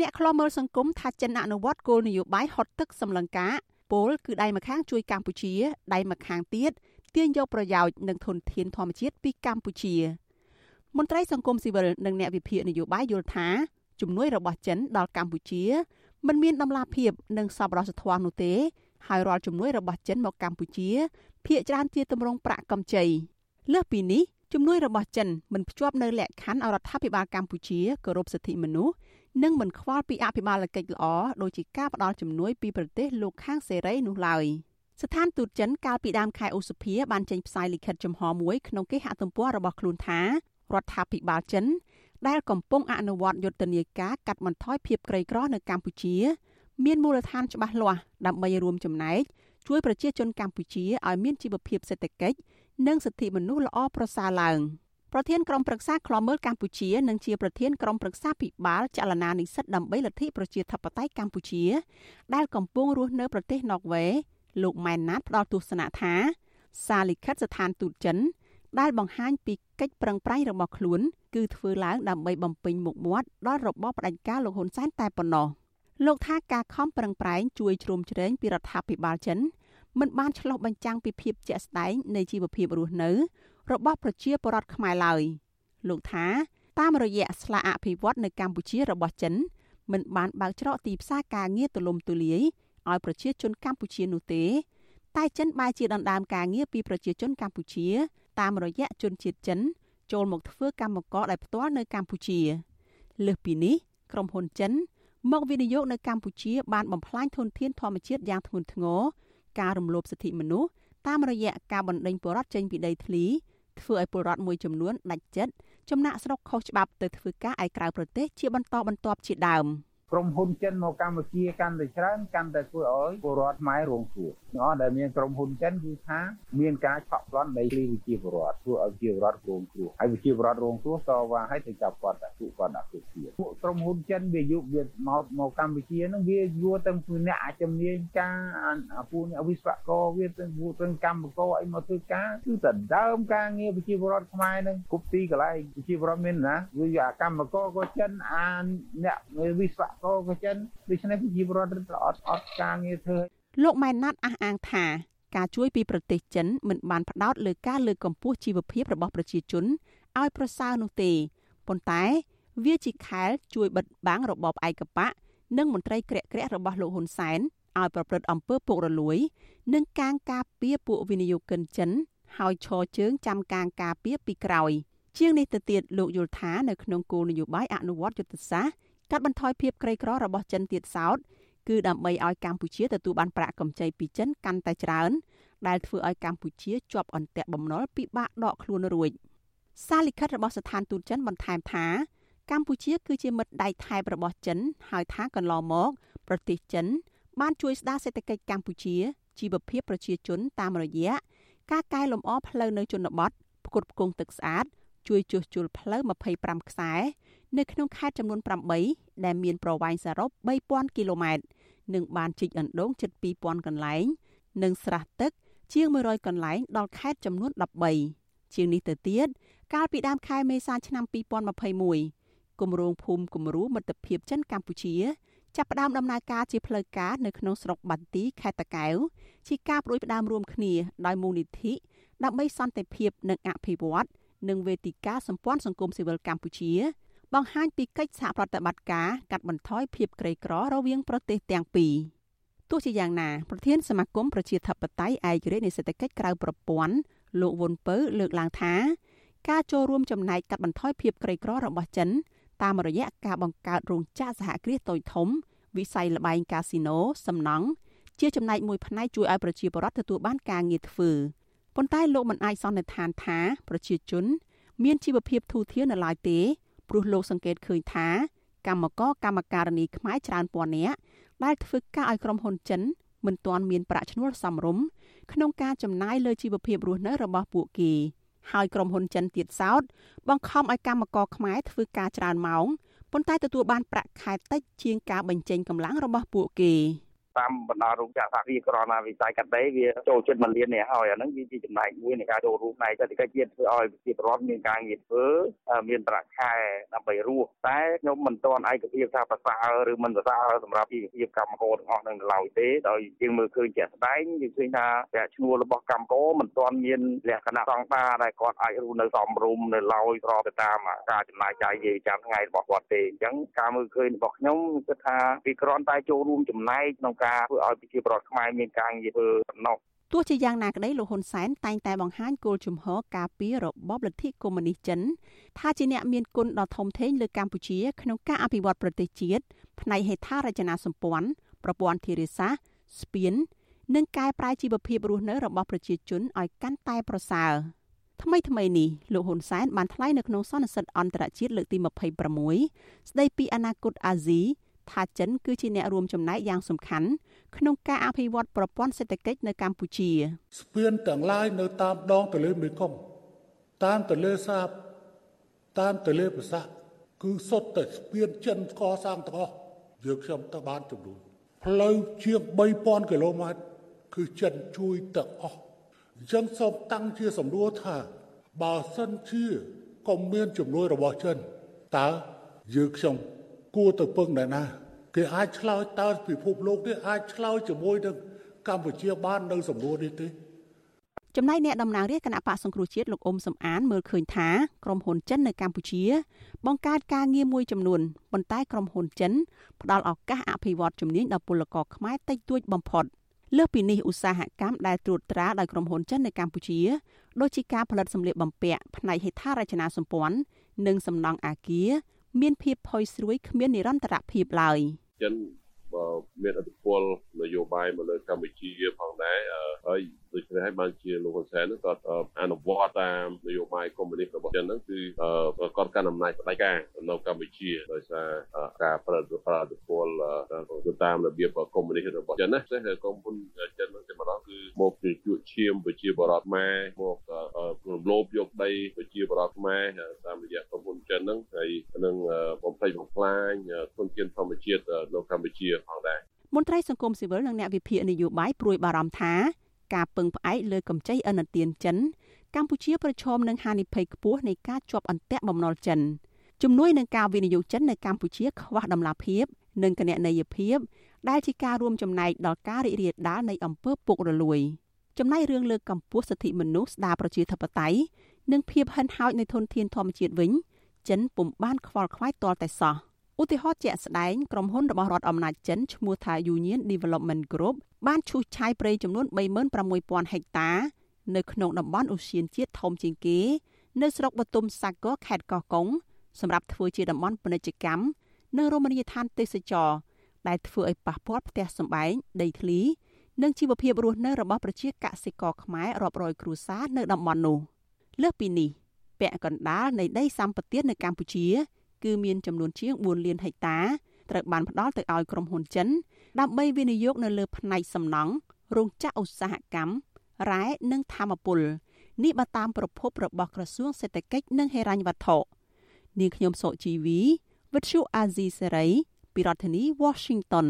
អ្នកខ្លោមើលសង្គមថាចិនអនុវត្តគោលនយោបាយហត់ទឹកសម្លឹងការពលគឺដៃម្ខាងជួយកម្ពុជាដៃម្ខាងទៀតទាញយកប្រយោជន៍និងធនធានធម្មជាតិពីកម្ពុជាមន្ត្រីសង្គមស៊ីវិលនិងអ្នកវិភាគនយោបាយយល់ថាជំនួយរបស់ចិនដល់កម្ពុជាមិនមានដំណាភាពនិងសប្បុរសធម៌នោះទេហើយរាល់ជំនួយរបស់ចិនមកកម្ពុជាភាគច្រើនជាទម្រង់ប្រាក់កម្ចីលើសពីនេះជំនួយរបស់ចិនមិនភ្ជាប់នៅលក្ខខណ្ឌអរដ្ឋាភិបាលកម្ពុជាគោរពសិទ្ធិមនុស្ស និងមិនខ្វល់ពីអភិបាលកិច្ចល្អដូចជាការផ្តល់ជំនួយពីប្រទេសលោកខាងសេរីនោះឡើយស្ថានទូតចិនកាលពីដើមខែឧសភាបានចេញផ្សាយលិខិតចំហមួយក្នុងគេហទំព័ររបស់ខ្លួនថារដ្ឋាភិបាលចិន ដែលកំពុងអនុវត្តយុទ្ធនាការកាត់បន្ថយភាពក្រីក្រនៅកម្ពុជា មានមូលដ្ឋានច្បាស់លាស់ដើម្បីរួមចំណែកជួយប្រជាជនកម្ពុជាឲ្យមានជីវភាពសេដ្ឋកិច្ចនិងសិទ្ធិមនុស្សល្អប្រសើរឡើង ប្រធានក្រុមប្រឹក្សាឃ្លាំមើលកម្ពុជានិងជាប្រធានក្រុមប្រឹក្សាពិបាលចលនានិស្សិតដើម្បីលទ្ធិប្រជាធិបតេយ្យកម្ពុជា ដែលកំពុងរស់នៅប្រទេសណ័រវេសលោកម៉ែនណាតផ្ដល់ទស្សនៈថា សារលិខិតស្ថានទូតចិន ដែលបង្ហាញពីកិច្ចប្រឹងប្រែងរបស់ខ្លួន គឺធ្វើឡើងដើម្បីបំពេញមុខមាត់ដល់របបផ្ដាច់ការលោកហ៊ុនសែនតែប៉ុណ្ណោះលោកថាការខំប្រឹងប្រែងជួយជ្រោមជ្រែងពីរដ្ឋាភិបាលចិនមិនបានឆ្លុះបញ្ចាំងពីភាពជាក់ស្ដែងនៃជីវភាពរស់នៅ របស់ប្រជាពលរដ្ឋខ្មែរឡើយលោកថាតាមរយៈស្លាកអភិវឌ្ឍនៅកម្ពុជារបស់ចិនមិនបានបើកច្រកទីផ្សារការងារទូលំទូលាយឲ្យប្រជាជនកម្ពុជានោះទេ តែចិនបែរជាដណ្ដើមការងារពីប្រជាជនកម្ពុជា តាមរយៈជនជាតិចិន ចូលមកធ្វើកម្មករដែលផ្ទាល់នៅកម្ពុជាលើសពីនេះក្រុមហ៊ុនចិន មកវិនិយោគនៅកម្ពុជាបានបំផ្លាញធនធានធម្មជាតិយ៉ាងធ្ងន់ធ្ងរការរំលោភសិទ្ធិមនុស្សតាមរយៈការបណ្តេញពលរដ្ឋចេញពីដីធ្លី ធ្វើឲ្យពលរដ្ឋមួយចំនួនដាច់ចិត្តចំណាក់ស្រុកខុសច្បាប់ទៅធ្វើការឯក្រៅប្រទេសជាបន្តបន្ទាប់ជាដើម។ ក្រុមហ៊ុនចិនមកកម្ពុជាកាន់តែច្រើនកាន់តែធ្វើឲ្យពលរដ្ឋខ្មែររងគ្រោះទាំងអស់ដែលមានក្រុមហ៊ុនចិនគឺថាមានការឆក់ប្លន់ដីធ្លីវិជាពលរដ្ឋធ្វើឲ្យវិជាពលរដ្ឋរងគ្រោះហើយវិជាពលរដ្ឋរងគ្រោះតវ៉ាឲ្យទៅចាប់គាត់ដាក់ពួកគាត់ដាក់គុកទៀតពួកក្រុមហ៊ុនចិនវាយកវាមកមកកម្ពុជានឹងវាយួរទាំងពីអ្នកជំនាញការអាពួកអ្នកវិស្វករវាទាំងពួកទាំងកម្មករអីមកធ្វើការគឺតែដើមការងារវិជាពលរដ្ឋខ្មែរនឹងគ្រប់ទីកន្លែងវិជាពលរដ្ឋមានណាវាអាកម្មករក៏ចិនអាអ្នកវិស្វករក៏ចិនដូច្នេះប្រជាពលរដ្ឋអត់អត់ការងារធ្វើលោកម៉ែនណាត់អះអាងថាការជួយពីប្រទេសចិនមិនបានផ្ដោតលើការលើកកម្ពស់ជីវភាពរបស់ប្រជាជនឲ្យប្រសើរនោះទេប៉ុន្តែវាជាខែលជួយបិទបាំងរបបឯកបកនិងមន្ត្រីក្រាក់ក្រាក់របស់លោកហ៊ុនសែនឲ្យប្រព្រឹត្តអំពើពុករលួយ និងកាងការពារពួកវិនិយោគិនចិនហើយឈរជើងចាំកាងការពារពីក្រោយ ជាងនេះទៅទៀតលោកយល់ថានៅក្នុងគោលនយោបាយអនុវត្តយុទ្ធសាស្ត្រ កាត់បន្ថយភាពក្រីក្ររបស់ចិនទៀតសោតគឺដើម្បីឲ្យកម្ពុជាទទួលបានប្រាក់កម្ចីពីចិនកាន់តែច្រើនដែលធ្វើឲ្យកម្ពុជាជាប់អន្ទាក់បំណុលពិបាកដកខ្លួនរួចសារលិខិតរបស់ស្ថានទូតចិនបន្ថែមថាកម្ពុជាគឺជាមិត្តដៃថែបរបស់ចិនហើយថាកន្លងមកប្រទេសចិន បានជួយស្ដារសេដ្ឋកិច្ចកម្ពុជាជីវភាពប្រជាជនតាមរយៈការកែលម្អផ្លូវនៅជនបទផ្គត់ផ្គង់ទឹកស្អាត ជួយជួសជុលផ្លូវ25ខ្សែ នៅក្នុងខេត្តចំនួន8ដែលមានប្រវែងសរុប3000គីឡូម៉ែត្រនិងបានជីកអណ្ដូងជិត2000កន្លែង និងស្រះទឹក ជាង100កន្លែងដល់ខេត្តចំនួន13ជាងនេះទៅទៀតកាលពីដើមខែមេសាឆ្នាំ2021គម្រោងភូមិគំរូមិត្តភាពចិនកម្ពុជាចាប់ផ្ដើមដំណើរការជាផ្លូវការនៅក្នុងស្រុកបន្ទាយខេត្តតាកែវជាការប្រួយផ្ដើមរួមគ្នាដោយមូលនិធិដើម្បីសន្តិភាពនិងអភិវឌ្ឍនិងវេទិកាសម្ព័ន្ធសង្គមស៊ីវិលកម្ពុជា បង្ហាញពីកិច្ចសហប្រតិបត្តិការកាត់បន្ថយភាពក្រីក្ររវាងប្រទេសទាំងពីរទោះជាយ៉ាងណាប្រធានសមាគមប្រជាធិបតេយ្យឯករាជ្យនៃសេដ្ឋកិច្ចក្រៅប្រព័ន្ធលោកវុនពៅលើកឡើងថា ការចូលរួមចំណែកកាត់បន្ថយភាពក្រីក្ររបស់ចិន តាមរយៈការបង្កើតរោងចក្រសហគ្រាសតូចធំ វិស័យលបែងកាស៊ីណូសំណង់ជាចំណែកមួយផ្នែកជួយឲ្យប្រជាពលរដ្ឋទទួលបានការងារធ្វើប៉ុន្តែលោកមិនអាចសន្និដ្ឋានថាប្រជាជន មានជីវភាពធូរធារនៅឡើយទេ ព្រោះលោកសង្កេតឃើញថា កម្មករកម្មការនីខ្មែរច្រើនពាន់នាក់ដែលធ្វើការឲ្យក្រុមហ៊ុនចិនមិនទាន់មានប្រាក់ឈ្នួលសមរម្យក្នុងការចំណាយលើជីវភាពរស់នៅរបស់ពួកគេហើយក្រុមហ៊ុនចិនទៀតសោតបង្ខំឲ្យកម្មករខ្មែរធ្វើការច្រើនម៉ោងប៉ុន្តែទទួលបានប្រាក់ខែតិចជាងការបញ្ចេញកម្លាំងរបស់ពួកគេ តាមបណ្ដារោងចក្រសហគ្រាសក្រណាវិស័យកាត់ដេរវាចូលចិត្តមួយលាននេះហើយអាហ្នឹងវាជាចំណែកមួយនៃការចូលរួមផ្នែកសេដ្ឋកិច្ចជាតិធ្វើឲ្យប្រជាពលរដ្ឋមានការងារធ្វើមានប្រាក់ខែដើម្បីរស់តែខ្ញុំមិនទាន់ឯកភាពថាប្រសើរឬមិនប្រសើរសម្រាប់ជីវភាពកម្មករទាំងអស់នឹងឡើយទេដោយយើងមើលឃើញជាក់ស្ដែងយើងឃើញថាប្រាក់ឈ្នួលរបស់កម្មករមិនទាន់មានលក្ខណៈស្តង់ដារដែលគាត់អាចរស់នៅសមរម្យនៅឡើយស្របទៅតាមការចំណាយចាយជាចាំថ្ងៃរបស់គាត់ទេអញ្ចឹងការមើលឃើញរបស់ខ្ញុំគិតថាវាគ្រាន់តែចូលរួមចំណែកក្នុងការធ្វើឲ្យប្រជាពលរដ្ឋខ្មែរមានការងារធ្វើបំណុះទោះជាយ៉ាងណាក្តីលោកហ៊ុនសែនតែងតែបង្ហាញគោលជំហរការពាររបបលទ្ធិកុម្មុយនីសចិនថាជាអ្នកមានគុណដ៏ធំធេងលើកម្ពុជាក្នុងការអភិវឌ្ឍប្រទេសជាតិផ្នែកហេដ្ឋារចនាសម្ព័ន្ធប្រព័ន្ធធារាសាស្ត្រស្ពាន និងកែប្រែជីវភាពរស់នៅរបស់ប្រជាជនឲ្យកាន់តែប្រសើរថ្មីថ្មីនេះលោកហ៊ុនសែនបានថ្លែងនៅក្នុងសន្និសីទអន្តរជាតិលើកទី26ស្ដីពីអនាគតអាស៊ី ថាចិនគឺជាអ្នករួមចំណែកយ៉ាងសំខាន់ក្នុងការអភិវឌ្ឍប្រព័ន្ធសេដ្ឋកិច្ចនៅកម្ពុជាស្ពានទាំងឡាយនៅតាមដងទន្លេមេគង្គតាមទន្លេសាបតាមទន្លេប្រសាគឺសុទ្ធតែស្ពានចិនកសាងទាំងអស់យើងខ្ញុំទៅបានចំនួនផ្លូវជាង3000គីឡូម៉ែត្រគឺចិនជួយទាំងអស់អញ្ចឹងសូមតាំងជាសំណួរថាបើសិនជាកុំមានជំនួយរបស់ចិនតើយើងខ្ញុំ គួរទៅពឹងអ្នកណាគេអាចឆ្លើយតើពិភពលោកនេះអាចឆ្លើយជាមួយនឹងកម្ពុជាបាននៅសំណួរនេះទេចំណែកអ្នកតំណាងរាជគណៈបកសង្គ្រោះជាតិលោកអ៊ុំសំអានមើលឃើញថាក្រុមហ៊ុនចិននៅកម្ពុជា បង្កើតការងារមួយចំនួនប៉ុន្តែក្រុមហ៊ុនចិនផ្ដល់ឱកាសអភិវឌ្ឍជំនាញដល់ពលករខ្មែរតិចតួចបំផុតលើសពីនេះឧស្សាហកម្មដែលត្រួតត្រាដោយក្រុមហ៊ុនចិននៅកម្ពុជាដូចជាការផលិតសម្លៀកបំពាក់ផ្នែកហេដ្ឋារចនាសម្ព័ន្ធនិងសំណង់អាគារ មានភាពផុយស្រួយគ្មាននិរន្តរភាពឡើយចិនមានអធិពលនយោបាយមកលើកម្ពុជាផងដែរហើយដូច្នេះហើយបានជាលោកហ៊ុនសែនគាត់អនុវត្តតាមនយោបាយកុម្មុយនីសរបស់ចិនហ្នឹងគឺគាត់កាន់អំណាចផ្ដាច់ការនៅកម្ពុជាដោយសារការប្រតិបត្តិពលតាមរបៀបកុម្មុយនីសរបស់ចិនណាផ្សេងកុម្មុយចិនហ្នឹងតែ ម្ដងគឺមកជជឈាមប្រជាបរតម៉ែមករំលោភយកដីប្រជាបរតម៉ែតាមរយៈកុម្មុយចិនហ្នឹងហើយនឹងបំផ្លិចបំផ្លាញធនធានធម្មជាតិនៅកម្ពុជាផងដែរមន្ត្រីសង្គមស៊ីវិលនិងអ្នកវិភាគនយោបាយព្រួយបារម្ភថាការពឹងផ្អែកលើកម្ចីឥណទានចិន កម្ពុជាប្រឈមនឹងហានិភ័យខ្ពស់នៃការជាប់អន្ទាក់បំណុលចិនជំនួយនឹងការវិនិយោគចិននៅកម្ពុជាខ្វះដំណាភាពនិងគណនេយ្យភាព ដែលជាការរួមចំណែកដល់ការរីករាលដាលនៃអំពើពុករលួយចំណែករឿងលើកកម្ពស់សិទ្ធិមនុស្សស្ដារប្រជាធិបតេយ្យនិងភាពហិនហោចនៃធនធានធម្មជាតិវិញចិនពុំបានខ្វល់ខ្វាយទាល់តែសោះឧទាហរណ៍ជាក់ស្ដែងក្រុមហ៊ុនរបស់រដ្ឋអំណាចចិនឈ្មោះថា Union Development Group បានឈូសឆាយព្រៃចំនួន36,000ហិកតា នៅក្នុងតំបន់ឧស្សាហជាតិធំជាងគេ នៅស្រុកបទុមសាគរខេត្តកោះកុងសម្រាប់ធ្វើជាតំបន់ពាណិជ្ជកម្មនិងរមណីយដ្ឋានទេសចរ ដែលធ្វើឲ្យប៉ះពាល់ផ្ទះសម្បែងដីធ្លីនិងជីវភាពរស់នៅរបស់ប្រជាកសិករខ្មែររាប់រយគ្រួសារនៅតំបន់នោះលើសពីនេះពាក់កណ្ដាលនៃដីសម្បត្តិនៅកម្ពុជា គឺមានចំនួនជាង4លានហិកតាត្រូវបានផ្ដល់ទៅឲ្យក្រុមហ៊ុនចិន ដើម្បីវិនិយោគនៅលើផ្នែកសំណង់រោងចក្រឧស្សាហកម្មរ៉ែនិងធម្មពលនេះបើតាមប្រភពរបស់ក្រសួងសេដ្ឋកិច្ចនិងហិរញ្ញវត្ថុនាងខ្ញុំសុជីវីវិទ្យុអាស៊ីសេរី ពីរដ្ឋធានី Washington